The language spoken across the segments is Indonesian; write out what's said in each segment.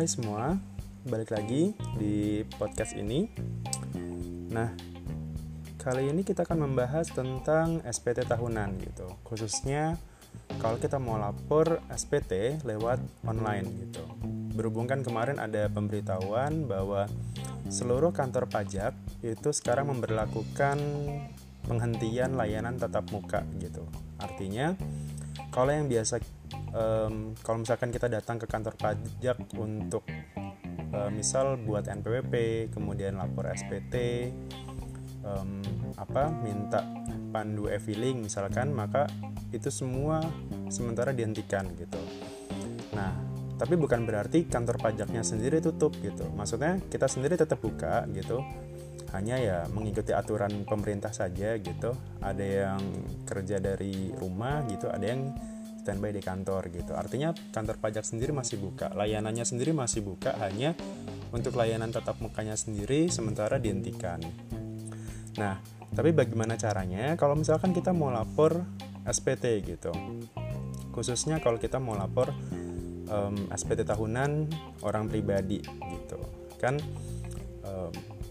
Hai semua, balik lagi di podcast ini. Nah, kali ini kita akan membahas tentang SPT tahunan gitu. Khususnya kalau kita mau lapor SPT lewat online gitu. Berhubung kan kemarin ada pemberitahuan bahwa seluruh kantor pajak itu sekarang memperlakukan penghentian layanan tatap muka gitu. Artinya kalau yang biasa um, kalau misalkan kita datang ke kantor pajak untuk uh, misal buat NPWP kemudian lapor SPT um, apa minta pandu e-filing misalkan maka itu semua sementara dihentikan gitu. Nah tapi bukan berarti kantor pajaknya sendiri tutup gitu. Maksudnya kita sendiri tetap buka gitu. Hanya ya mengikuti aturan pemerintah saja gitu. Ada yang kerja dari rumah gitu ada yang standby di kantor gitu. Artinya kantor pajak sendiri masih buka, layanannya sendiri masih buka, hanya untuk layanan tetap mukanya sendiri sementara dihentikan. Nah, tapi bagaimana caranya kalau misalkan kita mau lapor SPT gitu. Khususnya kalau kita mau lapor um, SPT tahunan orang pribadi gitu. Kan um,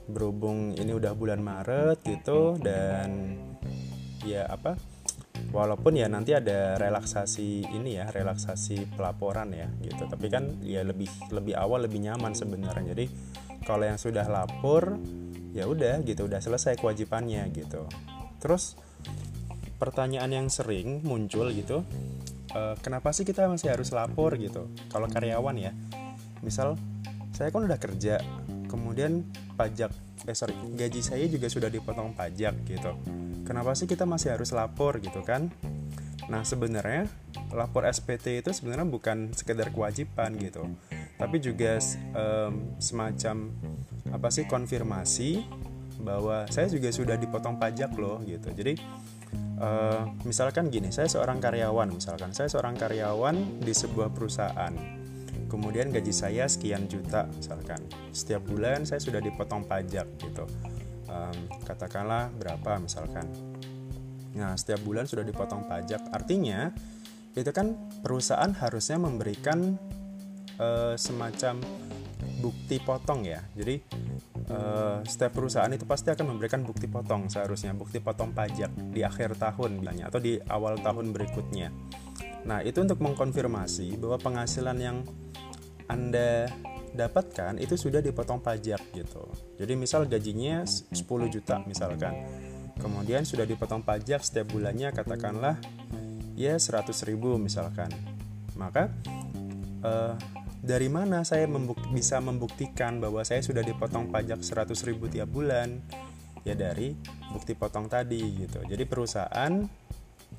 berhubung ini udah bulan Maret gitu dan ya apa walaupun ya nanti ada relaksasi ini ya relaksasi pelaporan ya gitu. Tapi kan ya lebih lebih awal lebih nyaman sebenarnya. Jadi kalau yang sudah lapor ya udah gitu udah selesai kewajibannya gitu. Terus pertanyaan yang sering muncul gitu e, kenapa sih kita masih harus lapor gitu? Kalau karyawan ya misal saya kan udah kerja kemudian pajak eh sorry gaji saya juga sudah dipotong pajak gitu kenapa sih kita masih harus lapor gitu kan? Nah sebenarnya lapor SPT itu sebenarnya bukan sekedar kewajiban gitu tapi juga um, semacam apa sih konfirmasi bahwa saya juga sudah dipotong pajak loh gitu. Jadi uh, misalkan gini saya seorang karyawan misalkan saya seorang karyawan di sebuah perusahaan kemudian gaji saya sekian juta misalkan. Setiap bulan saya sudah dipotong pajak gitu um, katakanlah berapa misalkan. Nah setiap bulan sudah dipotong pajak. Artinya itu kan perusahaan harusnya memberikan uh, semacam bukti potong ya. Jadi uh, setiap perusahaan itu pasti akan memberikan bukti potong seharusnya bukti potong pajak di akhir tahun bilangnya atau di awal tahun berikutnya. Nah itu untuk mengkonfirmasi bahwa penghasilan yang anda dapatkan itu sudah dipotong pajak gitu. Jadi misal gajinya 10 juta misalkan. Kemudian sudah dipotong pajak setiap bulannya katakanlah ya 100 ribu misalkan. Maka eh, dari mana saya membuk bisa membuktikan bahwa saya sudah dipotong pajak 100 ribu tiap bulan? Ya dari bukti potong tadi gitu. Jadi perusahaan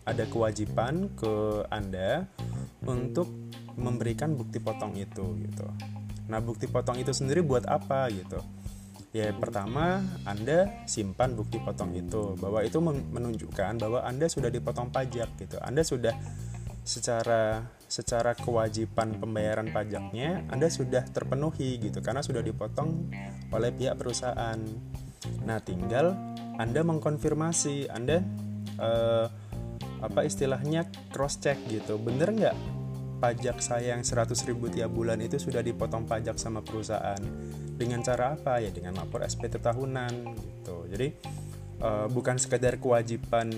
ada kewajiban ke Anda untuk memberikan bukti potong itu gitu. Nah, bukti potong itu sendiri buat apa gitu? Ya, pertama, Anda simpan bukti potong itu bahwa itu menunjukkan bahwa Anda sudah dipotong pajak gitu. Anda sudah secara secara kewajiban pembayaran pajaknya Anda sudah terpenuhi gitu karena sudah dipotong oleh pihak perusahaan. Nah, tinggal Anda mengkonfirmasi, Anda eh, apa istilahnya cross check gitu. Bener nggak pajak saya yang 100 ribu tiap bulan itu sudah dipotong pajak sama perusahaan. Dengan cara apa? Ya dengan lapor SPT tahunan gitu. Jadi uh, bukan sekedar kewajiban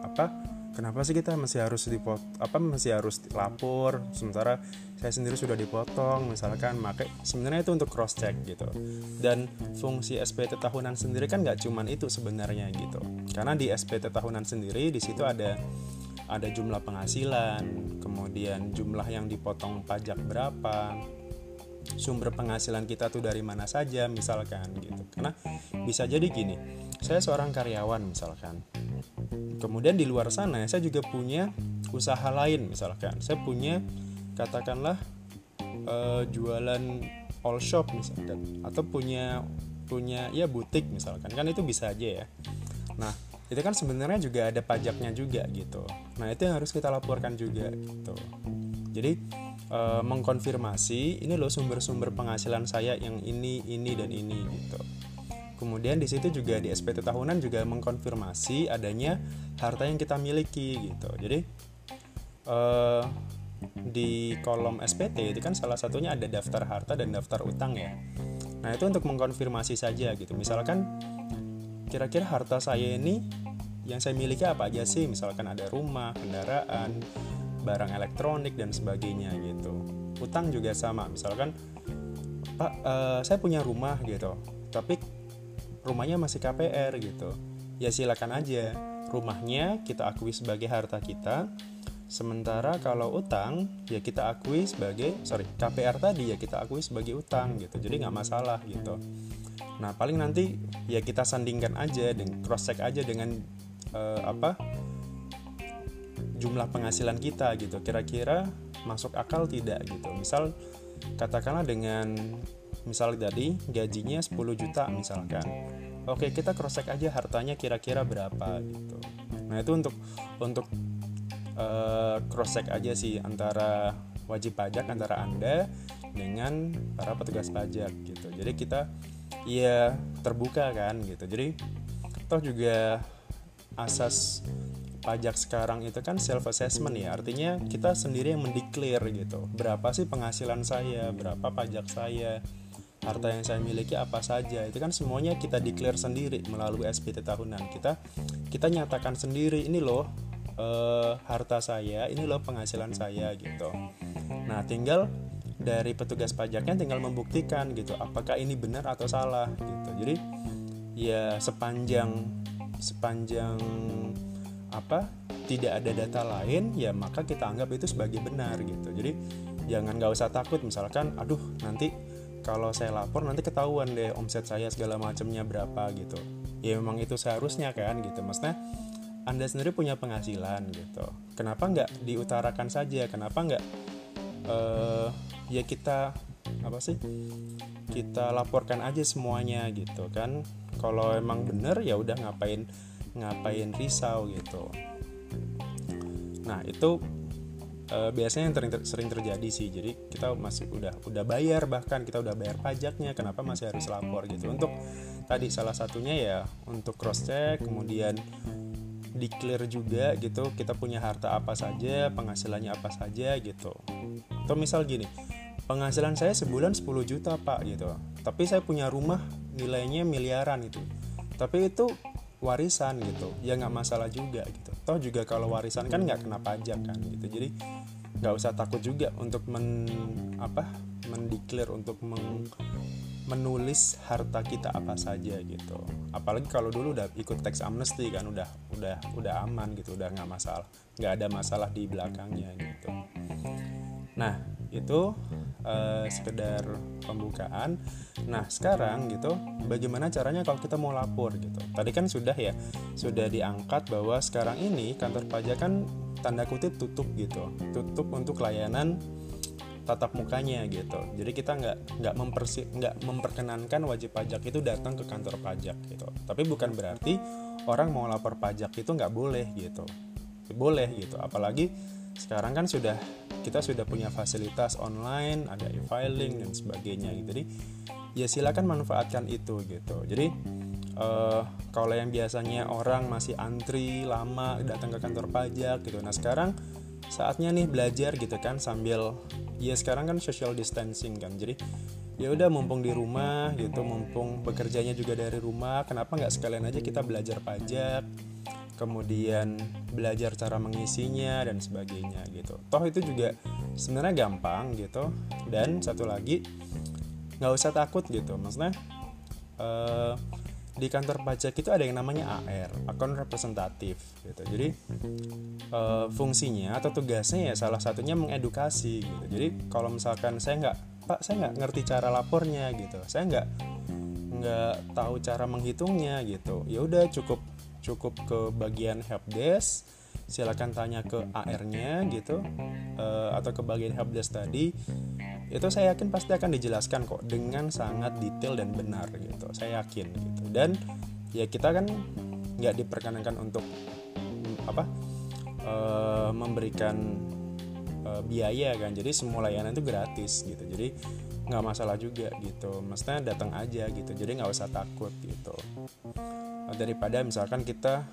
apa kenapa sih kita masih harus dipot apa masih harus lapor? Sementara saya sendiri sudah dipotong misalkan maka sebenarnya itu untuk cross check gitu. Dan fungsi SPT tahunan sendiri kan nggak cuman itu sebenarnya gitu. Karena di SPT tahunan sendiri di situ ada ada jumlah penghasilan, kemudian jumlah yang dipotong pajak berapa, sumber penghasilan kita tuh dari mana saja misalkan gitu. Karena bisa jadi gini, saya seorang karyawan misalkan. Kemudian di luar sana saya juga punya usaha lain misalkan. Saya punya katakanlah uh, jualan all shop misalkan atau punya punya ya butik misalkan. Kan itu bisa aja ya. Nah, itu kan sebenarnya juga ada pajaknya juga gitu. Nah itu yang harus kita laporkan juga gitu. Jadi e, mengkonfirmasi ini loh sumber-sumber penghasilan saya yang ini ini dan ini gitu. Kemudian di situ juga di SPT tahunan juga mengkonfirmasi adanya harta yang kita miliki gitu. Jadi e, di kolom SPT itu kan salah satunya ada daftar harta dan daftar utang ya. Nah itu untuk mengkonfirmasi saja gitu. Misalkan kira-kira harta saya ini yang saya miliki apa aja sih? Misalkan ada rumah kendaraan barang elektronik dan sebagainya gitu. Utang juga sama. Misalkan pak uh, saya punya rumah gitu. Tapi rumahnya masih KPR gitu. Ya silakan aja. Rumahnya kita akui sebagai harta kita. Sementara kalau utang ya kita akui sebagai sorry KPR tadi ya kita akui sebagai utang gitu. Jadi nggak masalah gitu. Nah paling nanti ya kita sandingkan aja dan cross check aja dengan uh, apa jumlah penghasilan kita gitu. Kira-kira masuk akal tidak gitu. Misal katakanlah dengan misal tadi gajinya 10 juta misalkan. Oke kita cross check aja hartanya kira-kira berapa gitu. Nah itu untuk untuk uh, eh, cross check aja sih antara wajib pajak antara anda dengan para petugas pajak gitu. Jadi kita ya terbuka kan gitu. Jadi toh juga asas pajak sekarang itu kan self assessment ya. Artinya kita sendiri yang mendeklar gitu. Berapa sih penghasilan saya? Berapa pajak saya? Harta yang saya miliki apa saja? Itu kan semuanya kita declare sendiri melalui SPT tahunan. Kita kita nyatakan sendiri ini loh eh, harta saya ini loh penghasilan saya gitu. Nah tinggal dari petugas pajaknya tinggal membuktikan gitu apakah ini benar atau salah gitu. Jadi ya sepanjang sepanjang apa tidak ada data lain ya maka kita anggap itu sebagai benar gitu. Jadi jangan nggak usah takut. Misalkan aduh nanti kalau saya lapor nanti ketahuan deh omset saya segala macamnya berapa gitu. Ya memang itu seharusnya kan gitu. Maksudnya anda sendiri punya penghasilan gitu. Kenapa nggak diutarakan saja? Kenapa nggak uh, ya kita apa sih kita laporkan aja semuanya gitu kan kalau emang bener ya udah ngapain ngapain risau gitu. Nah itu e, biasanya yang ter sering terjadi sih. Jadi kita masih udah udah bayar bahkan kita udah bayar pajaknya kenapa masih harus lapor gitu. Untuk tadi salah satunya ya untuk cross check kemudian declare juga gitu kita punya harta apa saja penghasilannya apa saja gitu. Atau misal gini penghasilan saya sebulan 10 juta pak gitu. Tapi saya punya rumah nilainya miliaran itu tapi itu warisan gitu. Ya nggak masalah juga gitu. Toh juga kalau warisan kan nggak kena pajak kan gitu. Jadi nggak usah takut juga untuk men apa mendeklar untuk meng, menulis harta kita apa saja gitu. Apalagi kalau dulu udah ikut tax amnesty kan udah udah udah aman gitu udah nggak masalah. Nggak ada masalah di belakangnya gitu nah itu uh, sekedar pembukaan. Nah sekarang gitu, bagaimana caranya kalau kita mau lapor gitu? Tadi kan sudah ya, sudah diangkat bahwa sekarang ini kantor pajak kan tanda kutip tutup gitu, tutup untuk layanan tatap mukanya gitu. Jadi kita nggak nggak mempersi nggak memperkenankan wajib pajak itu datang ke kantor pajak gitu. Tapi bukan berarti orang mau lapor pajak itu nggak boleh gitu. Boleh gitu, apalagi sekarang kan sudah kita sudah punya fasilitas online ada e-filing dan sebagainya gitu. Jadi ya silakan manfaatkan itu gitu. Jadi uh, kalau yang biasanya orang masih antri lama datang ke kantor pajak gitu. Nah sekarang saatnya nih belajar gitu kan sambil ya sekarang kan social distancing kan. Jadi ya udah mumpung di rumah gitu mumpung bekerjanya juga dari rumah kenapa nggak sekalian aja kita belajar pajak kemudian belajar cara mengisinya dan sebagainya gitu. Toh itu juga sebenarnya gampang gitu. Dan satu lagi nggak usah takut gitu, maksudnya uh, di kantor pajak itu ada yang namanya AR, akun representatif gitu. Jadi uh, fungsinya atau tugasnya ya salah satunya mengedukasi gitu. Jadi kalau misalkan saya nggak, Pak saya nggak ngerti cara lapornya gitu, saya nggak nggak tahu cara menghitungnya gitu. Ya udah cukup cukup ke bagian helpdesk silakan tanya ke AR-nya gitu uh, atau ke bagian helpdesk tadi. Itu saya yakin pasti akan dijelaskan kok dengan sangat detail dan benar gitu saya yakin gitu. Dan ya kita kan nggak diperkenankan untuk apa uh, memberikan uh, biaya kan jadi semua layanan itu gratis gitu. Jadi nggak masalah juga gitu. Maksudnya datang aja gitu. Jadi nggak usah takut gitu. Daripada misalkan kita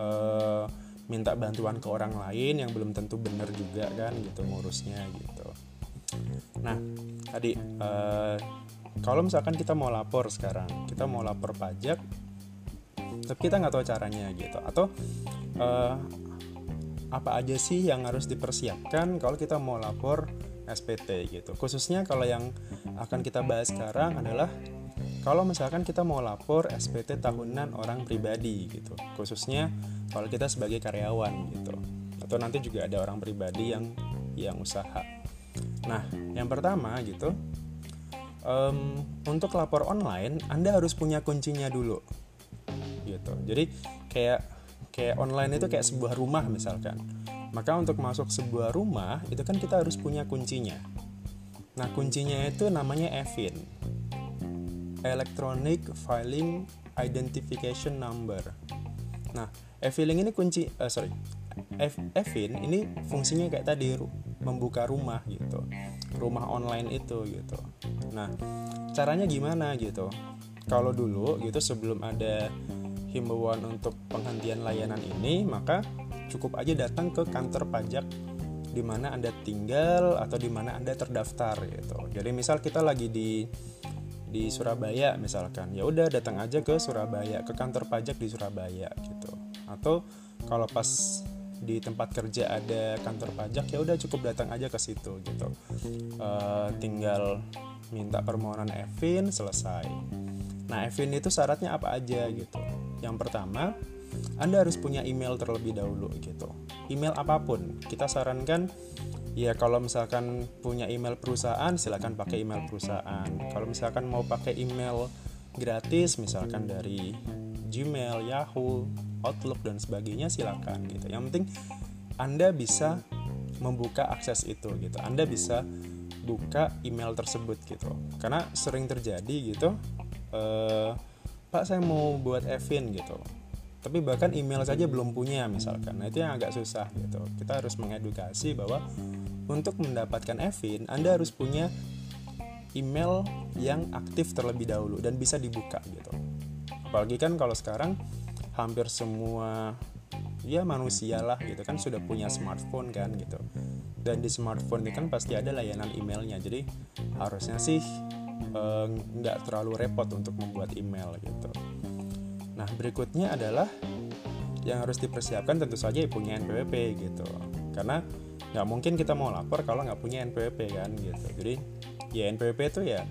uh, minta bantuan ke orang lain yang belum tentu benar juga kan gitu ngurusnya gitu. Nah tadi uh, kalau misalkan kita mau lapor sekarang kita mau lapor pajak tapi kita nggak tahu caranya gitu. Atau uh, apa aja sih yang harus dipersiapkan kalau kita mau lapor SPT gitu. Khususnya kalau yang akan kita bahas sekarang adalah kalau misalkan kita mau lapor SPT tahunan orang pribadi gitu. Khususnya kalau kita sebagai karyawan gitu. Atau nanti juga ada orang pribadi yang yang usaha. Nah yang pertama gitu um, untuk lapor online anda harus punya kuncinya dulu gitu. Jadi kayak kayak online itu kayak sebuah rumah misalkan maka untuk masuk sebuah rumah itu kan kita harus punya kuncinya nah kuncinya itu namanya EFIN Electronic Filing Identification Number. Nah, e-filing ini kunci, uh, sorry, e-fin ini fungsinya kayak tadi membuka rumah gitu, rumah online itu gitu. Nah, caranya gimana gitu? Kalau dulu gitu sebelum ada himbauan untuk penghentian layanan ini, maka cukup aja datang ke kantor pajak di mana Anda tinggal atau di mana Anda terdaftar gitu. Jadi misal kita lagi di di Surabaya misalkan ya udah datang aja ke Surabaya ke kantor pajak di Surabaya gitu. Atau kalau pas di tempat kerja ada kantor pajak ya udah cukup datang aja ke situ gitu. Uh, tinggal minta permohonan Evin selesai. Nah Evin itu syaratnya apa aja gitu. Yang pertama anda harus punya email terlebih dahulu gitu. Email apa pun kita sarankan ya kalau misalkan punya email perusahaan silakan pakai email perusahaan. Kalau misalkan mau pakai email gratis misalkan dari Gmail, Yahoo, Outlook dan sebagainya silakan gitu. Yang penting anda bisa membuka akses itu gitu. Anda bisa buka email tersebut gitu. Karena sering terjadi gitu eh, Pak saya mau buat Evin gitu tapi bahkan email saja belum punya misalkan nah itu yang agak susah gitu kita harus mengedukasi bahwa untuk mendapatkan Evin, Anda harus punya email yang aktif terlebih dahulu dan bisa dibuka gitu. Apalagi kan kalau sekarang hampir semua ya manusia lah gitu kan sudah punya smartphone kan gitu. Dan di smartphone ini kan pasti ada layanan emailnya. Jadi harusnya sih eh, nggak eh, terlalu repot untuk membuat email gitu. Nah berikutnya adalah yang harus dipersiapkan tentu saja punya NPWP gitu. Karena nggak mungkin kita mau lapor kalau nggak punya NPWP kan gitu. Jadi ya NPWP itu ya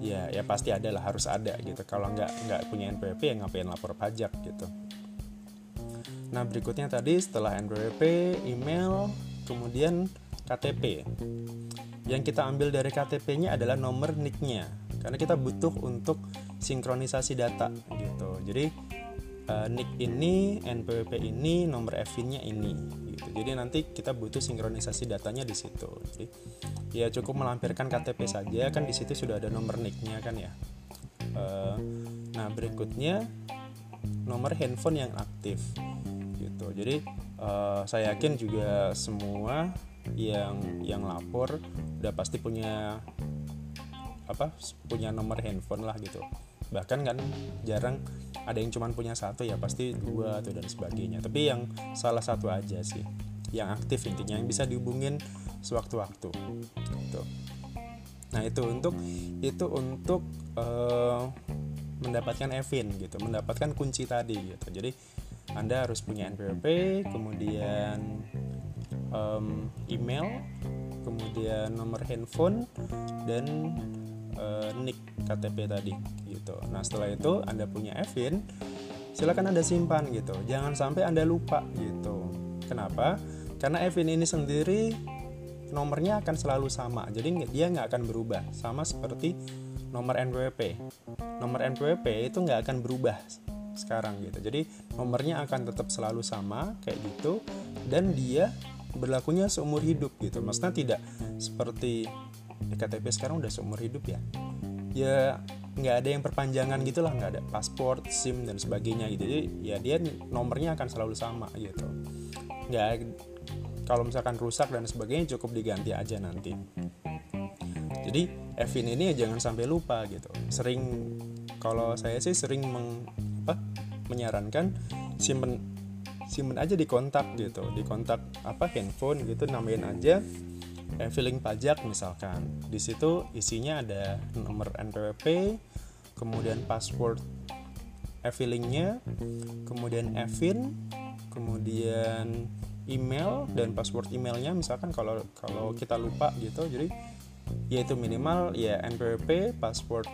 ya ya pasti ada lah harus ada gitu. Kalau nggak nggak punya NPWP ya ngapain lapor pajak gitu. Nah berikutnya tadi setelah NPWP email kemudian KTP yang kita ambil dari KTP-nya adalah nomor NIK-nya karena kita butuh untuk sinkronisasi data gitu jadi uh, NIK ini NPWP ini nomor EVIN-nya ini gitu. Jadi nanti kita butuh sinkronisasi datanya di situ. Jadi ya cukup melampirkan KTP saja kan di situ sudah ada nomor NIK-nya kan ya. Uh, nah berikutnya nomor handphone yang aktif gitu. Jadi uh, saya yakin juga semua yang yang lapor udah pasti punya apa punya nomor handphone lah gitu. Bahkan kan jarang ada yang cuma punya satu ya pasti dua atau dan sebagainya. Tapi yang salah satu aja sih yang aktif intinya yang bisa dihubungin sewaktu-waktu. Gitu. nah itu untuk itu untuk uh, mendapatkan Evin gitu mendapatkan kunci tadi gitu. Jadi anda harus punya NPWP kemudian um, email kemudian nomor handphone dan uh, nick KTP tadi gitu. Nah setelah itu anda punya Evin, silakan anda simpan gitu. Jangan sampai anda lupa gitu. Kenapa? Karena Evin ini sendiri nomornya akan selalu sama. Jadi dia nggak akan berubah. Sama seperti nomor NPWP. Nomor NPWP itu nggak akan berubah sekarang gitu. Jadi nomornya akan tetap selalu sama kayak gitu dan dia berlakunya seumur hidup gitu. Maksudnya tidak seperti KTP sekarang udah seumur hidup ya. Ya nggak ada yang perpanjangan gitulah nggak ada paspor sim dan sebagainya gitu. Jadi ya dia nomornya akan selalu sama gitu. Nggak kalau misalkan rusak dan sebagainya cukup diganti aja nanti. Jadi Evin ini ya jangan sampai lupa gitu. Sering kalau saya sih sering meng, apa, menyarankan simpen simpen aja di kontak gitu. Di kontak apa handphone gitu namain aja eh, feeling pajak misalkan. Di situ isinya ada nomor NPWP kemudian password e-feelingnya kemudian e-fin kemudian email dan password emailnya misalkan kalau kalau kita lupa gitu. Jadi yaitu minimal ya NPWP password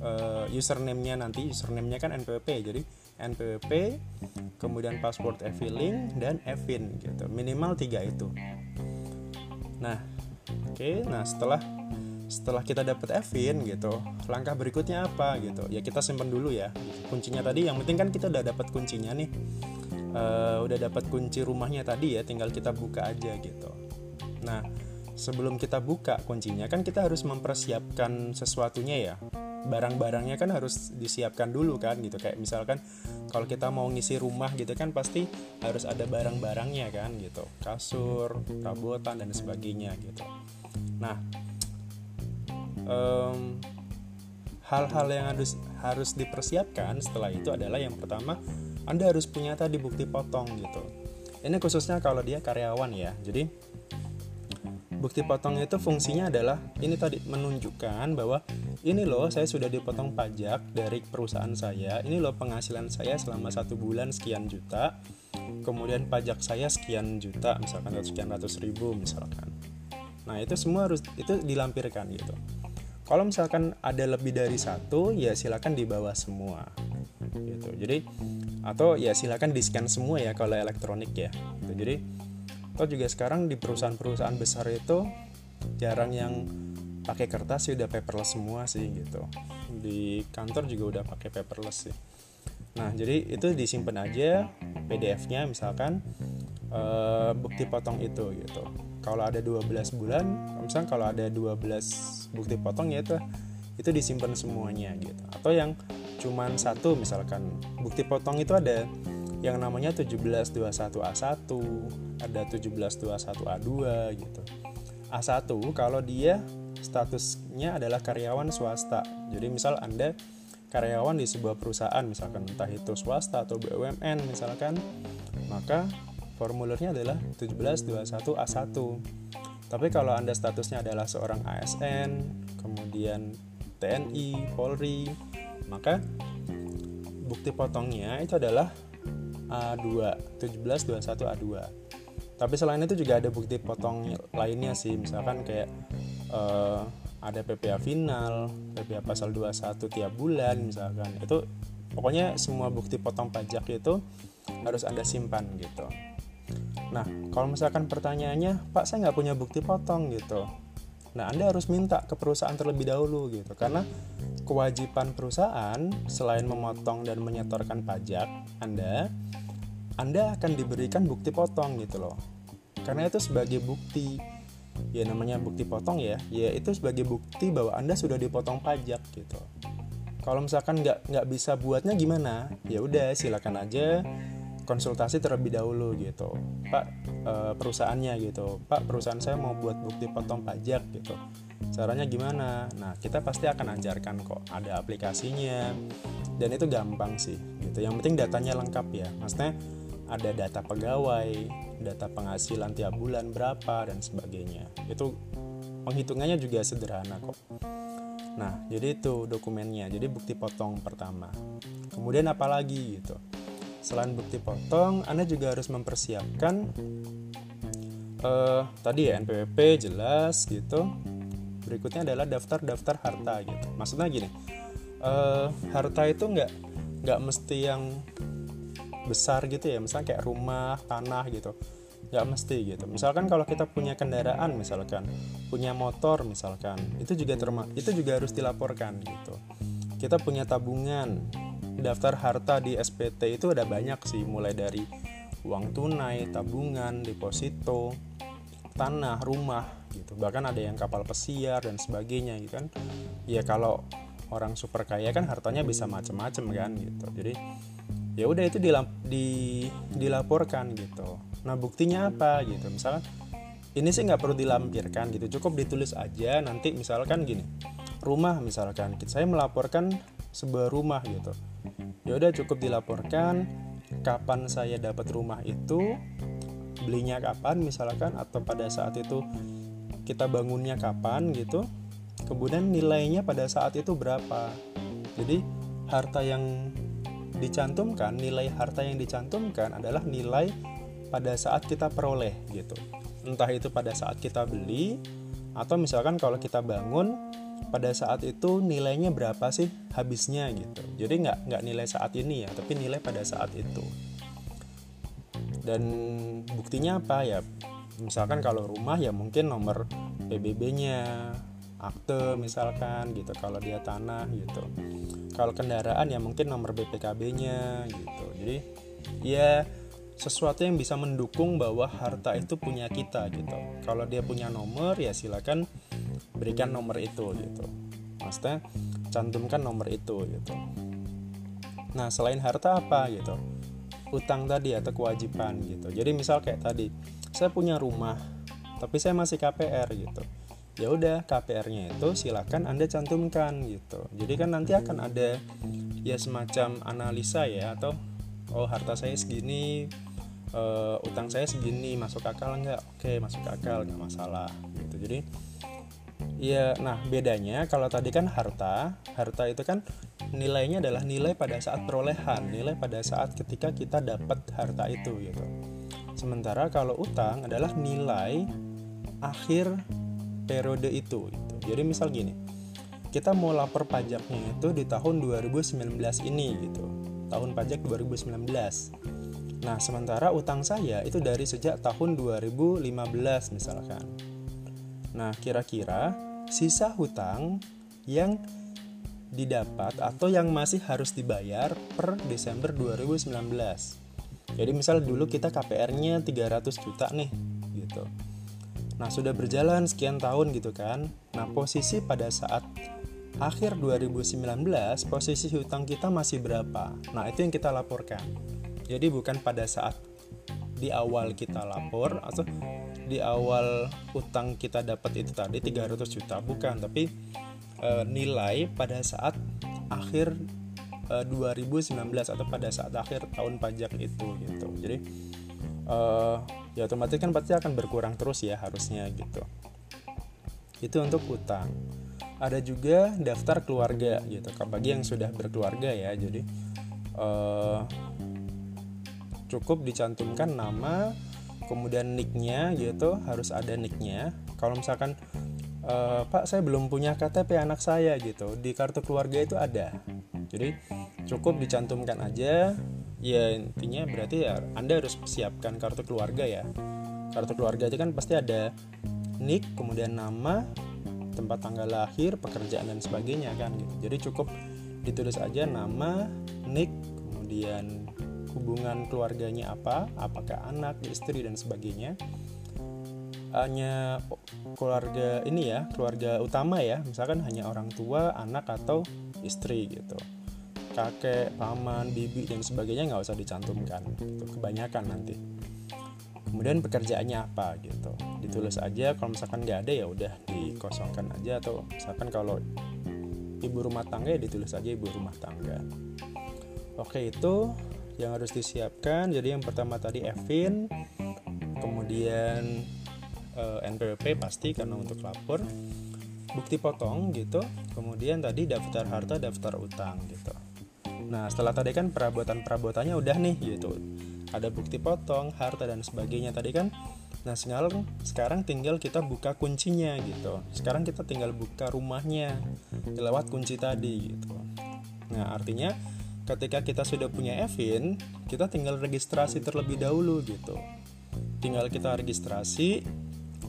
uh, username-nya nanti. Username-nya kan NPWP jadi NPWP kemudian password e-filling dan e-fin gitu. Minimal tiga itu nah oke. Okay, nah setelah setelah kita dapat e-fin gitu langkah berikutnya apa gitu? Ya kita simpan dulu ya. Kuncinya tadi yang penting kan kita udah dapat kuncinya nih. Uh, udah dapat kunci rumahnya tadi ya tinggal kita buka aja gitu. Nah sebelum kita buka kuncinya kan kita harus mempersiapkan sesuatunya ya barang-barangnya kan harus disiapkan dulu kan gitu. Kayak misalkan kalau kita mau ngisi rumah gitu kan pasti harus ada barang-barangnya kan gitu. Kasur perabotan dan sebagainya gitu. Nah um, hal-hal yang harus harus dipersiapkan setelah itu adalah yang pertama anda harus punya tadi bukti potong gitu. Ini khususnya kalau dia karyawan ya. Jadi bukti potong itu fungsinya adalah ini tadi menunjukkan bahwa ini loh saya sudah dipotong pajak dari perusahaan saya. Ini loh penghasilan saya selama satu bulan sekian juta. Kemudian pajak saya sekian juta misalkan atau sekian ratus ribu misalkan. Nah itu semua harus itu dilampirkan gitu. Kalau misalkan ada lebih dari satu ya silakan dibawa semua. Gitu. Jadi atau ya silakan di scan semua ya kalau elektronik ya. Gitu. jadi atau juga sekarang di perusahaan-perusahaan besar itu jarang yang pakai kertas sih udah paperless semua sih gitu. Di kantor juga udah pakai paperless sih. Nah jadi itu disimpan aja PDF-nya misalkan uh, bukti potong itu gitu. Kalau ada 12 bulan misalkan kalau ada 12 bukti potong ya itu itu disimpan semuanya gitu. Atau yang cuman satu misalkan bukti potong itu ada yang namanya 1721A1, ada 1721A2 gitu. A1 kalau dia statusnya adalah karyawan swasta. Jadi misal Anda karyawan di sebuah perusahaan misalkan entah itu swasta atau BUMN misalkan, maka formulirnya adalah 1721A1. Tapi kalau Anda statusnya adalah seorang ASN, kemudian TNI, Polri, maka bukti potongnya itu adalah A2 1721 A2 tapi selain itu juga ada bukti potong lainnya sih. Misalkan kayak uh, ada PPA final PPA pasal 21 tiap bulan misalkan. Itu pokoknya semua bukti potong pajak itu harus anda simpan gitu. Nah kalau misalkan pertanyaannya pak saya nggak punya bukti potong gitu. Nah anda harus minta ke perusahaan terlebih dahulu gitu. Karena kewajiban perusahaan selain memotong dan menyetorkan pajak anda anda akan diberikan bukti potong gitu loh. Karena itu sebagai bukti. Ya namanya bukti potong ya. Ya itu sebagai bukti bahwa anda sudah dipotong pajak gitu. Kalau misalkan nggak nggak bisa buatnya gimana? Ya udah silakan aja konsultasi terlebih dahulu gitu. Pak e, perusahaannya gitu. Pak perusahaan saya mau buat bukti potong pajak gitu. Caranya gimana? Nah kita pasti akan ajarkan kok. Ada aplikasinya. Dan itu gampang sih gitu. Yang penting datanya lengkap ya. Maksudnya ada data pegawai, data penghasilan tiap bulan berapa dan sebagainya. Itu penghitungannya juga sederhana kok. Nah, jadi itu dokumennya. Jadi bukti potong pertama. Kemudian apa lagi gitu. Selain bukti potong, Anda juga harus mempersiapkan uh, tadi ya NPWP jelas gitu. Berikutnya adalah daftar-daftar harta gitu. Maksudnya gini, uh, harta itu nggak nggak mesti yang besar gitu ya misalnya kayak rumah tanah gitu. Nggak mesti gitu. Misalkan kalau kita punya kendaraan misalkan punya motor misalkan itu juga terma itu juga harus dilaporkan gitu. Kita punya tabungan daftar harta di SPT itu ada banyak sih mulai dari uang tunai tabungan deposito tanah rumah gitu. Bahkan ada yang kapal pesiar dan sebagainya gitu kan. Ya kalau orang super kaya kan hartanya bisa macam-macam kan gitu. Jadi ya udah itu dilap, di, dilaporkan gitu. Nah buktinya apa gitu? Misalnya ini sih nggak perlu dilampirkan gitu. Cukup ditulis aja. Nanti misalkan gini rumah misalkan saya melaporkan sebuah rumah gitu. Ya udah cukup dilaporkan. Kapan saya dapat rumah itu? Belinya kapan misalkan? Atau pada saat itu kita bangunnya kapan gitu? Kemudian nilainya pada saat itu berapa? Jadi harta yang dicantumkan nilai harta yang dicantumkan adalah nilai pada saat kita peroleh gitu. Entah itu pada saat kita beli atau misalkan kalau kita bangun pada saat itu nilainya berapa sih habisnya gitu. Jadi nggak nggak nilai saat ini ya tapi nilai pada saat itu. Dan buktinya apa ya? Misalkan kalau rumah ya mungkin nomor PBB-nya akte misalkan gitu kalau dia tanah gitu. Kalau kendaraan ya mungkin nomor BPKB-nya gitu. Jadi ya sesuatu yang bisa mendukung bahwa harta itu punya kita gitu. Kalau dia punya nomor ya silakan berikan nomor itu gitu. Maksudnya cantumkan nomor itu gitu. Nah selain harta apa gitu? Utang tadi atau kewajiban gitu. Jadi misal kayak tadi saya punya rumah tapi saya masih KPR gitu ya udah KPR-nya itu silakan Anda cantumkan gitu. Jadi kan nanti akan ada ya semacam analisa ya atau oh harta saya segini uh, utang saya segini masuk akal nggak? Oke, masuk akal nggak masalah gitu. Jadi ya nah bedanya kalau tadi kan harta, harta itu kan nilainya adalah nilai pada saat perolehan, nilai pada saat ketika kita dapat harta itu gitu. Sementara kalau utang adalah nilai akhir periode itu gitu. Jadi misal gini, kita mau lapor pajaknya itu di tahun 2019 ini gitu. Tahun pajak 2019. Nah, sementara utang saya itu dari sejak tahun 2015 misalkan. Nah, kira-kira sisa hutang yang didapat atau yang masih harus dibayar per Desember 2019. Jadi misal dulu kita KPR-nya 300 juta nih gitu. Nah, sudah berjalan sekian tahun gitu kan. Nah, posisi pada saat akhir 2019, posisi hutang kita masih berapa? Nah, itu yang kita laporkan. Jadi bukan pada saat di awal kita lapor atau di awal utang kita dapat itu tadi 300 juta bukan, tapi e, nilai pada saat akhir e, 2019 atau pada saat akhir tahun pajak itu gitu. Jadi uh, ya otomatis kan pasti akan berkurang terus ya harusnya gitu. Itu untuk utang. Ada juga daftar keluarga gitu bagi yang sudah berkeluarga ya jadi uh, cukup dicantumkan nama kemudian nicknya gitu harus ada nicknya. Kalau misalkan uh, Pak saya belum punya KTP anak saya gitu di kartu keluarga itu ada. Jadi cukup dicantumkan aja ya intinya berarti ya anda harus siapkan kartu keluarga ya. Kartu keluarga itu kan pasti ada nick kemudian nama tempat tanggal lahir pekerjaan dan sebagainya kan gitu. Jadi cukup ditulis aja nama nick kemudian hubungan keluarganya apa apakah anak istri dan sebagainya. Hanya keluarga ini ya keluarga utama ya. Misalkan hanya orang tua anak atau istri gitu kakek, paman, bibi dan sebagainya nggak usah dicantumkan. Gitu. kebanyakan nanti. Kemudian pekerjaannya apa gitu? Ditulis aja kalau misalkan nggak ada ya udah dikosongkan aja atau misalkan kalau ibu rumah tangga ya ditulis aja ibu rumah tangga. Oke itu yang harus disiapkan. Jadi yang pertama tadi Evin kemudian eh, NPWP pasti karena untuk lapor. Bukti potong gitu. Kemudian tadi daftar harta daftar utang gitu Nah setelah tadi kan perabotan-perabotannya udah nih gitu. Ada bukti potong, harta dan sebagainya tadi kan. Nah sekarang, sekarang tinggal kita buka kuncinya gitu. Sekarang kita tinggal buka rumahnya Lewat kunci tadi gitu. Nah artinya ketika kita sudah punya Evin Kita tinggal registrasi terlebih dahulu gitu. Tinggal kita registrasi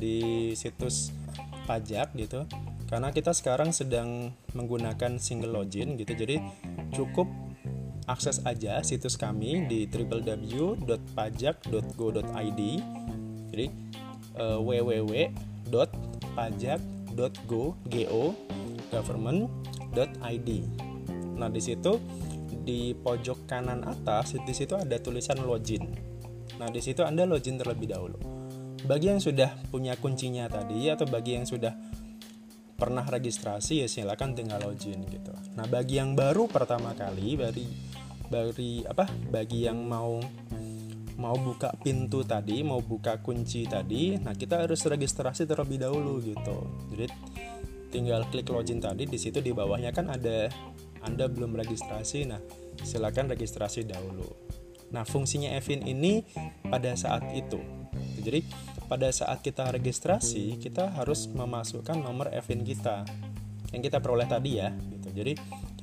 di situs pajak gitu. Karena kita sekarang sedang menggunakan single login gitu. Jadi cukup akses aja situs kami di www.pajak.go.id jadi uh, nah di situ di pojok kanan atas di situ ada tulisan login. Nah di situ anda login terlebih dahulu. Bagi yang sudah punya kuncinya tadi atau bagi yang sudah pernah registrasi ya silakan tinggal login gitu. Nah bagi yang baru pertama kali, bagi bagi apa bagi yang mau mau buka pintu tadi mau buka kunci tadi nah kita harus registrasi terlebih dahulu gitu. Jadi tinggal klik login tadi di situ di bawahnya kan ada anda belum registrasi nah silakan registrasi dahulu. Nah fungsinya Evin ini pada saat itu. Jadi pada saat kita registrasi kita harus memasukkan nomor Evin kita yang kita peroleh tadi ya gitu. Jadi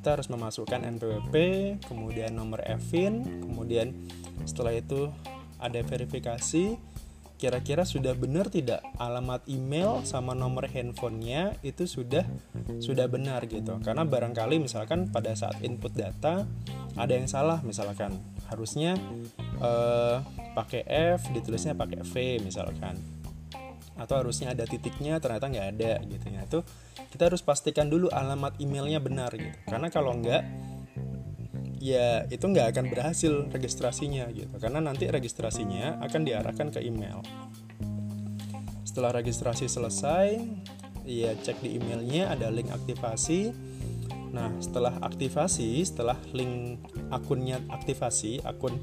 kita harus memasukkan NPWP kemudian nomor Evin kemudian setelah itu ada verifikasi. Kira-kira sudah benar tidak alamat email sama nomor handphonenya itu sudah sudah benar gitu. Karena barangkali misalkan pada saat input data ada yang salah misalkan. Harusnya uh, pakai F ditulisnya pakai V misalkan atau harusnya ada titiknya ternyata nggak ada gitu ya. Itu kita harus pastikan dulu alamat emailnya benar gitu. Karena kalau nggak ya itu nggak akan berhasil registrasinya gitu. Karena nanti registrasinya akan diarahkan ke email. Setelah registrasi selesai ya cek di emailnya ada link aktivasi. Nah setelah aktivasi setelah link akunnya aktivasi akun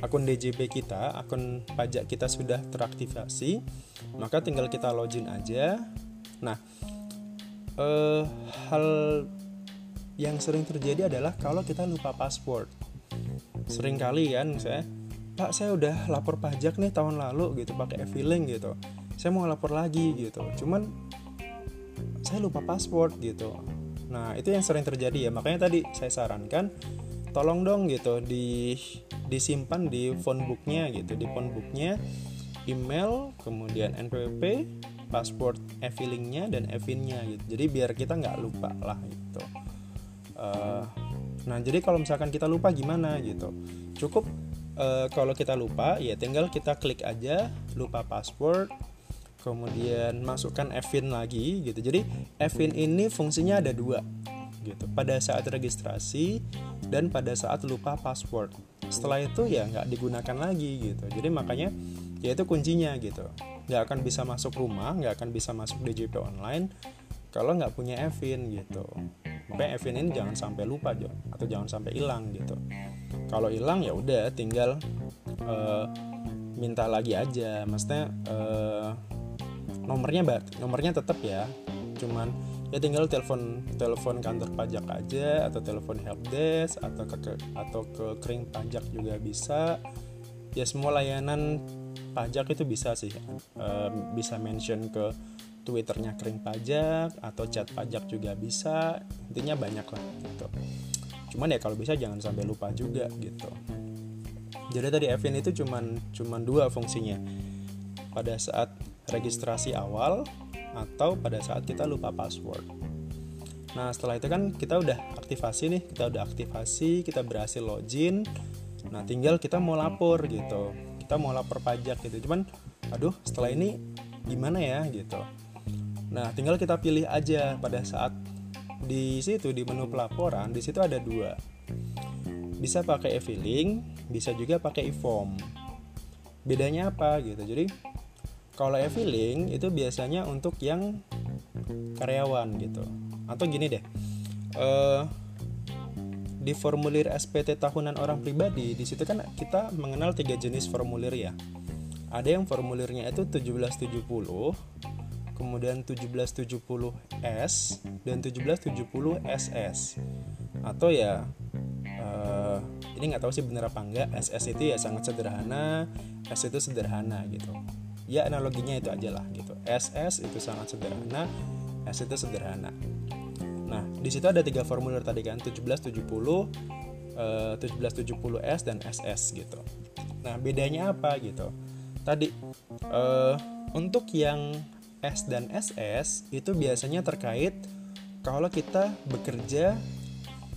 akun DJP kita, akun pajak kita sudah teraktivasi, maka tinggal kita login aja. Nah, eh, hal yang sering terjadi adalah kalau kita lupa password. Sering kali kan saya, Pak saya udah lapor pajak nih tahun lalu gitu pakai e-filing gitu. Saya mau lapor lagi gitu. Cuman saya lupa password gitu. Nah, itu yang sering terjadi ya. Makanya tadi saya sarankan tolong dong gitu di disimpan di phone booknya gitu. Di phone booknya email kemudian NPWP password e-fillingnya dan e-finnya gitu. Jadi biar kita nggak lupa lah gitu. Uh, nah jadi kalau misalkan kita lupa gimana gitu? Cukup uh, kalau kita lupa ya tinggal kita klik aja lupa password kemudian masukkan e-fin lagi gitu. Jadi e-fin ini fungsinya ada dua gitu. Pada saat registrasi dan pada saat lupa password setelah itu ya nggak digunakan lagi gitu. Jadi makanya ya itu kuncinya gitu. Nggak akan bisa masuk rumah nggak akan bisa masuk DJP online kalau nggak punya Evin gitu. Makanya Evin ini jangan sampai lupa jo. Atau jangan sampai hilang gitu. Kalau hilang ya udah tinggal uh, minta lagi aja. Maksudnya uh, nomornya nomornya tetap ya. Cuman ya tinggal telepon telepon kantor pajak aja atau telepon helpdesk atau ke atau ke kering pajak juga bisa. Ya semua layanan pajak itu bisa sih. E, bisa mention ke twitternya kering pajak atau chat pajak juga bisa. Intinya banyak lah gitu. Cuman ya kalau bisa jangan sampai lupa juga gitu. Jadi tadi Evin itu cuman cuman dua fungsinya. Pada saat registrasi awal atau pada saat kita lupa password. Nah setelah itu kan kita udah aktivasi nih, kita udah aktivasi, kita berhasil login. Nah tinggal kita mau lapor gitu, kita mau lapor pajak gitu. Cuman, aduh setelah ini gimana ya gitu. Nah tinggal kita pilih aja pada saat di situ di menu pelaporan, di situ ada dua. Bisa pakai e-filing, bisa juga pakai e-form. Bedanya apa gitu? Jadi kalau e-filing itu biasanya untuk yang karyawan gitu. Atau gini deh. Uh, di formulir SPT tahunan orang pribadi di situ kan kita mengenal tiga jenis formulir ya. Ada yang formulirnya itu 1770, kemudian 1770S dan 1770SS. Atau ya uh, ini nggak tahu sih bener apa enggak. SS itu ya sangat sederhana, S itu sederhana gitu ya analoginya itu aja lah gitu. SS itu sangat sederhana S itu sederhana. Nah di situ ada tiga formulir tadi kan 1770 uh, 1770S dan SS gitu. Nah bedanya apa gitu? Tadi uh, untuk yang S dan SS itu biasanya terkait kalau kita bekerja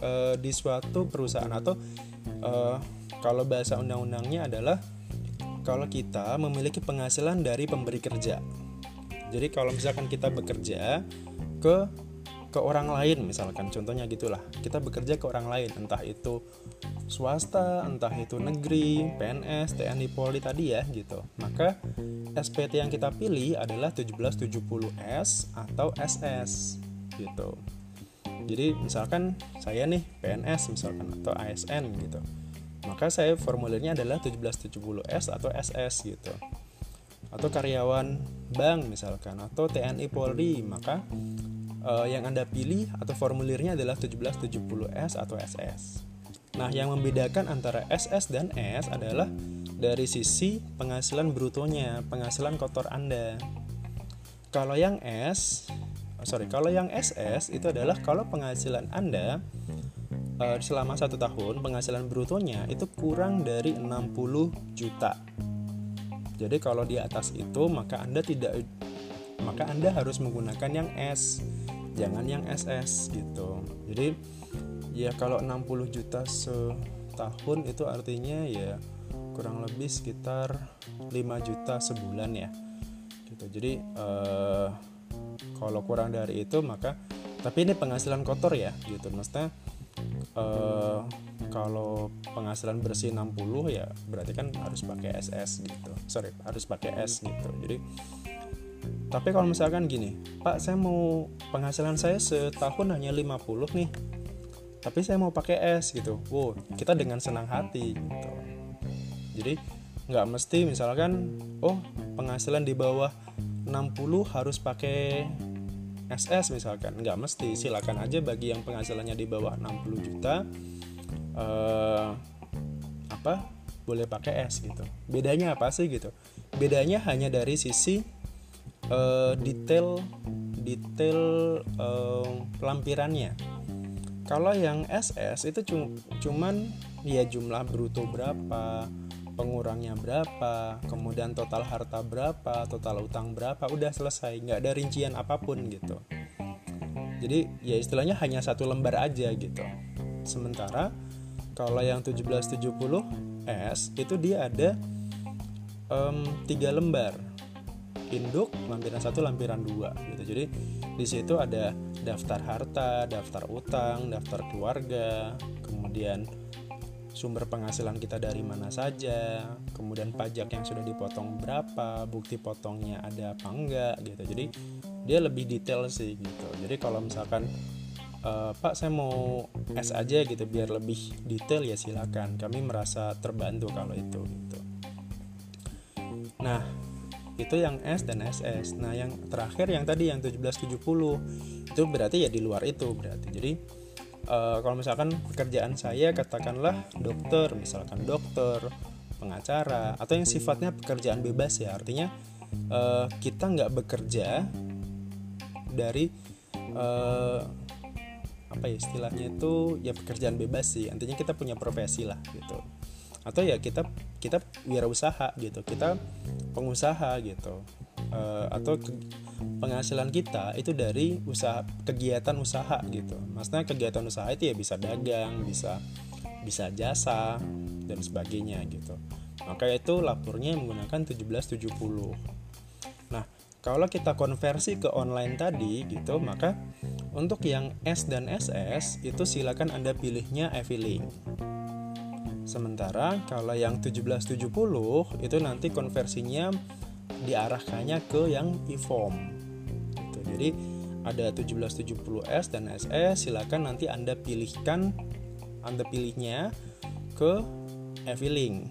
uh, di suatu perusahaan atau uh, kalau bahasa undang-undangnya adalah kalau kita memiliki penghasilan dari pemberi kerja. Jadi kalau misalkan kita bekerja ke ke orang lain misalkan contohnya gitulah. Kita bekerja ke orang lain entah itu swasta entah itu negeri PNS TNI Polri tadi ya gitu. Maka SPT yang kita pilih adalah 1770S atau SS gitu. Jadi misalkan saya nih PNS misalkan atau ASN gitu maka saya formulirnya adalah 1770S atau SS gitu atau karyawan bank misalkan atau TNI Polri maka uh, yang Anda pilih atau formulirnya adalah 1770S atau SS. Nah, yang membedakan antara SS dan S adalah dari sisi penghasilan brutonya, penghasilan kotor Anda. Kalau yang S, sorry, kalau yang SS itu adalah kalau penghasilan Anda uh, selama satu tahun penghasilan brutonya itu kurang dari 60 juta jadi kalau di atas itu maka Anda tidak maka Anda harus menggunakan yang S, jangan yang SS gitu. Jadi ya kalau 60 juta setahun itu artinya ya kurang lebih sekitar 5 juta sebulan ya. Gitu. Jadi eh, kalau kurang dari itu maka tapi ini penghasilan kotor ya gitu. Maksudnya uh, kalau penghasilan bersih 60 ya berarti kan harus pakai SS gitu. Sorry harus pakai S gitu. Jadi tapi kalau misalkan gini Pak saya mau penghasilan saya setahun hanya 50 nih. Tapi saya mau pakai S gitu. Wow kita dengan senang hati gitu. Jadi nggak mesti misalkan oh penghasilan di bawah 60 harus pakai SS misalkan. Nggak mesti. Silakan aja bagi yang penghasilannya di bawah 60 juta uh, apa boleh pakai S gitu. Bedanya apa sih gitu? Bedanya hanya dari sisi uh, detail detail uh, lampirannya. Kalau yang SS itu cuman ya jumlah bruto berapa pengurangnya berapa, kemudian total harta berapa, total utang berapa, udah selesai, nggak ada rincian apa pun gitu. Jadi ya istilahnya hanya satu lembar aja gitu. Sementara kalau yang 1770 S itu dia ada um, tiga lembar induk lampiran satu lampiran dua gitu jadi di situ ada daftar harta daftar utang daftar keluarga kemudian sumber penghasilan kita dari mana saja, kemudian pajak yang sudah dipotong berapa, bukti potongnya ada apa enggak gitu. Jadi dia lebih detail sih gitu. Jadi kalau misalkan e, Pak saya mau S aja gitu biar lebih detail ya silakan. Kami merasa terbantu kalau itu gitu. Nah, itu yang S dan SS. Nah, yang terakhir yang tadi yang 1770 itu berarti ya di luar itu berarti. Jadi uh, kalau misalkan pekerjaan saya katakanlah dokter misalkan dokter pengacara atau yang sifatnya pekerjaan bebas ya. Artinya uh, kita nggak bekerja dari uh, apa ya istilahnya itu ya pekerjaan bebas sih. Intinya kita punya profesi lah gitu. Atau ya kita kita wirausaha gitu kita pengusaha gitu. Uh, atau ke, penghasilan kita itu dari usaha kegiatan usaha gitu. Maksudnya kegiatan usaha itu ya bisa dagang bisa bisa jasa dan sebagainya gitu. Maka itu lapornya menggunakan 1770 nah kalau kita konversi ke online tadi gitu maka untuk yang S dan SS itu silakan Anda pilihnya e-filing Sementara kalau yang 1770 itu nanti konversinya diarahkannya ke yang e-form. Jadi ada 1770S dan SE silakan nanti anda pilihkan anda pilihnya ke e-filing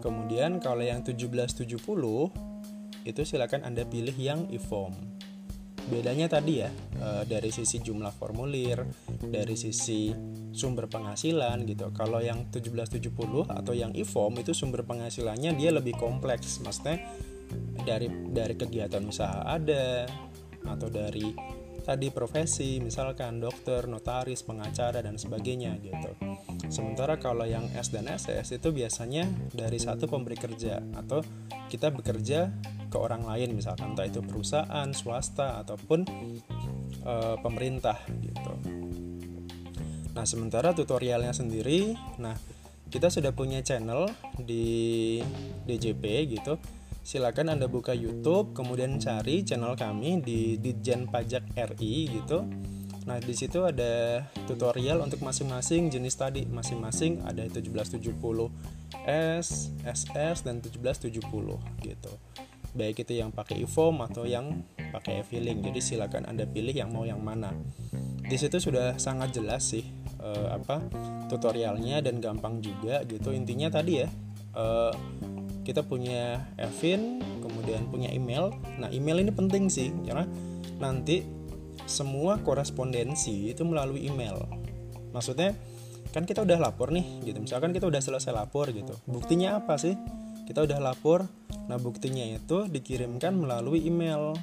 kemudian kalau yang 1770 itu silakan anda pilih yang e-form. Bedanya tadi ya e, dari sisi jumlah formulir dari sisi sumber penghasilan gitu. Kalau yang 1770 atau yang e-form itu sumber penghasilannya dia lebih kompleks. Maksudnya dari dari kegiatan usaha ada atau dari tadi profesi misalkan dokter, notaris, pengacara dan sebagainya gitu. Sementara kalau yang S dan SS itu biasanya dari satu pemberi kerja atau kita bekerja ke orang lain misalkan entah itu perusahaan, swasta ataupun e, pemerintah gitu. Nah, sementara tutorialnya sendiri, nah kita sudah punya channel di DJP gitu silakan Anda buka YouTube, kemudian cari channel kami di Ditjen Pajak RI gitu. Nah, di situ ada tutorial untuk masing-masing jenis tadi, masing-masing ada 1770 S, SS dan 1770 gitu. Baik itu yang pakai e-form atau yang pakai e-filing. Jadi silakan Anda pilih yang mau yang mana. Di situ sudah sangat jelas sih uh, apa tutorialnya dan gampang juga gitu intinya tadi ya uh, kita punya Evin kemudian punya email. Nah email ini penting sih karena nanti semua korespondensi itu melalui email. Maksudnya kan kita udah lapor nih gitu. Misalkan kita udah selesai lapor gitu. Buktinya apa sih? Kita udah lapor. Nah buktinya itu dikirimkan melalui email.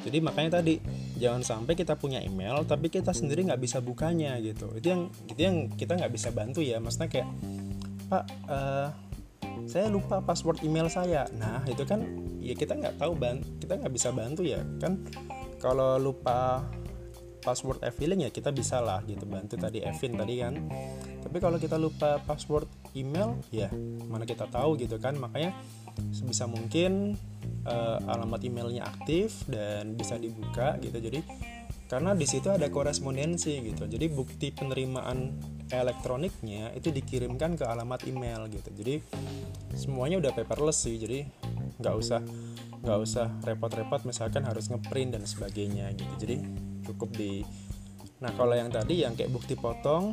Jadi makanya tadi jangan sampai kita punya email tapi kita sendiri nggak bisa bukanya gitu. Itu yang itu yang kita nggak bisa bantu ya. Maksudnya kayak pak uh, saya lupa password email saya. Nah itu kan ya kita nggak tahu ban kita nggak bisa bantu ya. Kan kalau lupa password e-filing ya kita bisa lah gitu bantu tadi Evin tadi kan. Tapi kalau kita lupa password email ya mana kita tahu gitu kan. Makanya sebisa mungkin uh, alamat emailnya aktif dan bisa dibuka gitu. Jadi karena di situ ada korespondensi gitu. Jadi bukti penerimaan elektroniknya itu dikirimkan ke alamat email gitu. Jadi semuanya udah paperless sih. Jadi nggak usah nggak usah repot-repot misalkan harus ngeprint dan sebagainya gitu. Jadi cukup di nah kalau yang tadi yang kayak bukti potong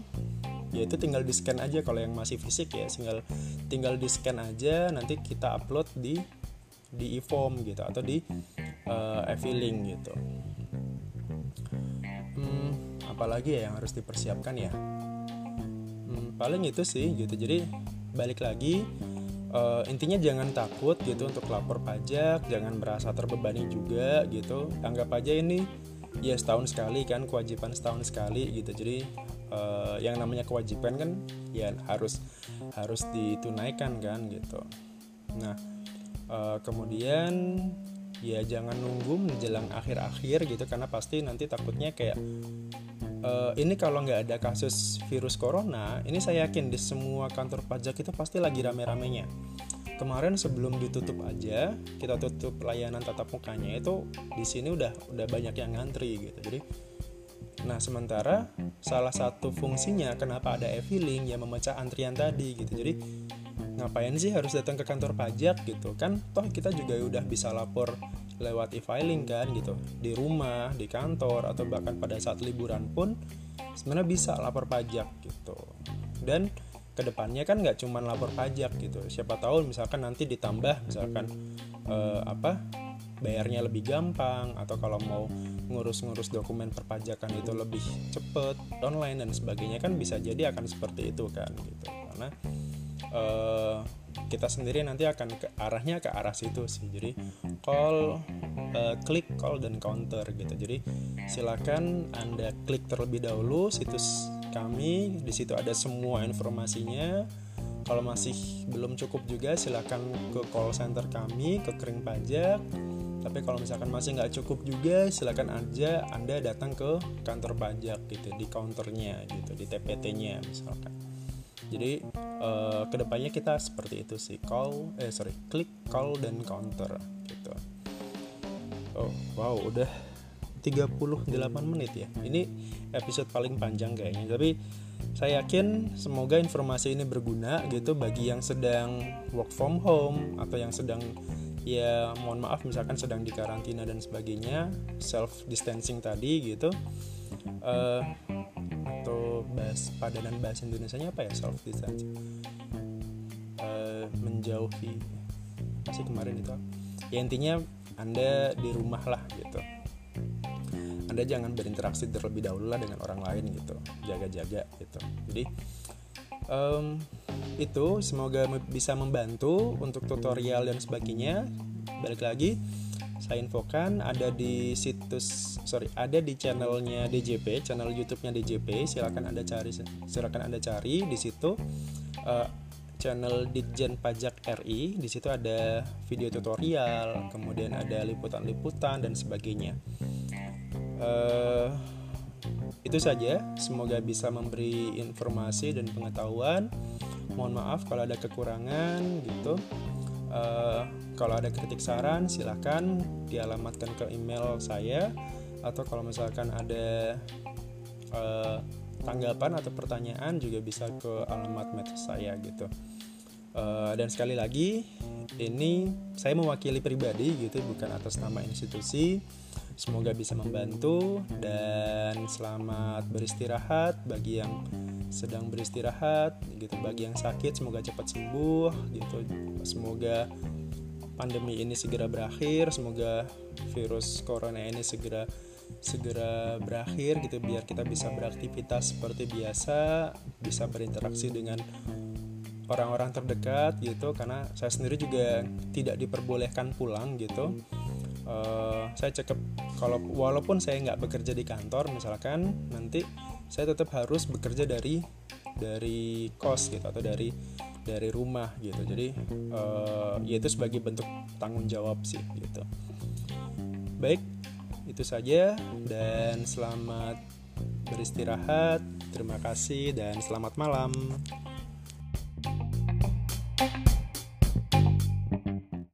ya itu tinggal di scan aja. Kalau yang masih fisik ya tinggal tinggal di scan aja. Nanti kita upload di di e-form gitu atau di uh, e-filing gitu. Hmm, apalagi ya yang harus dipersiapkan ya hmm, paling itu sih gitu. Jadi balik lagi uh, intinya jangan takut gitu untuk lapor pajak jangan merasa terbebani juga gitu. Anggap aja ini ya setahun sekali kan kewajiban setahun sekali gitu. Jadi uh, yang namanya kewajiban kan ya harus harus ditunaikan kan gitu. Nah uh, kemudian ya jangan nunggu menjelang akhir-akhir gitu. Karena pasti nanti takutnya kayak uh, ini kalau nggak ada kasus virus corona ini saya yakin di semua kantor pajak itu pasti lagi rame-ramenya. Kemarin sebelum ditutup aja kita tutup layanan tatap mukanya itu di sini udah udah banyak yang ngantri gitu. Jadi nah sementara salah satu fungsinya kenapa ada e-filing ya memecah antrian tadi gitu. Jadi ngapain sih harus datang ke kantor pajak gitu? Kan toh kita juga udah bisa lapor lewat e-filing kan gitu. Di rumah di kantor atau bahkan pada saat liburan pun sebenarnya bisa lapor pajak gitu. Dan ke depannya kan nggak cuma lapor pajak gitu. Siapa tahu misalkan nanti ditambah misalkan eh, apa bayarnya lebih gampang atau kalau mau ngurus-ngurus dokumen perpajakan itu lebih cepet online dan sebagainya kan bisa jadi akan seperti itu kan gitu. Karena eh, kita sendiri nanti akan ke arahnya ke arah situ sih. Jadi call uh, klik call dan counter gitu. Jadi silakan anda klik terlebih dahulu situs kami. Di situ ada semua informasinya. Kalau masih belum cukup juga silakan ke call center kami ke kering pajak. Tapi kalau misalkan masih nggak cukup juga silakan aja anda datang ke kantor pajak gitu di counternya gitu di TPT-nya misalkan jadi uh, ke depannya kita seperti itu sih. Call eh sorry klik call dan counter gitu. Oh wow udah 38 menit ya. Ini episode paling panjang kayaknya. Tapi saya yakin semoga informasi ini berguna gitu bagi yang sedang work from home atau yang sedang ya mohon maaf misalkan sedang di karantina dan sebagainya self distancing tadi gitu. Uh, atau bahas padanan bahasa Indonesia nya apa ya self distancing uh, menjauhi. Masih kemarin itu. Ya intinya anda di rumah lah gitu. Anda jangan berinteraksi terlebih dahulu lah dengan orang lain gitu. Jaga-jaga gitu. Jadi um, itu semoga bisa membantu untuk tutorial dan sebagainya. Balik lagi saya infokan ada di situs sorry ada di channelnya DJP channel YouTube-nya DJP silakan anda cari silakan anda cari di situ. Uh, channel Ditjen Pajak RI di situ ada video tutorial kemudian ada liputan-liputan dan sebagainya. Uh, itu saja. Semoga bisa memberi informasi dan pengetahuan. Mohon maaf kalau ada kekurangan gitu. Uh, kalau ada kritik saran silahkan dialamatkan ke email saya. Atau kalau misalkan ada uh, tanggapan atau pertanyaan juga bisa ke alamat medsos saya gitu. Uh, dan sekali lagi ini saya mewakili pribadi gitu bukan atas nama institusi. Semoga bisa membantu dan selamat beristirahat bagi yang sedang beristirahat gitu bagi yang sakit semoga cepat sembuh gitu. Semoga pandemi ini segera berakhir semoga virus corona ini segera segera berakhir gitu biar kita bisa beraktivitas seperti biasa bisa berinteraksi dengan orang-orang terdekat gitu. Karena saya sendiri juga tidak diperbolehkan pulang gitu. Uh, saya cekap kalau walaupun saya nggak bekerja di kantor misalkan nanti saya tetap harus bekerja dari dari kos gitu atau dari dari rumah gitu. Jadi uh, ya itu sebagai bentuk tanggung jawab sih gitu. Baik itu saja dan selamat beristirahat. Terima kasih dan selamat malam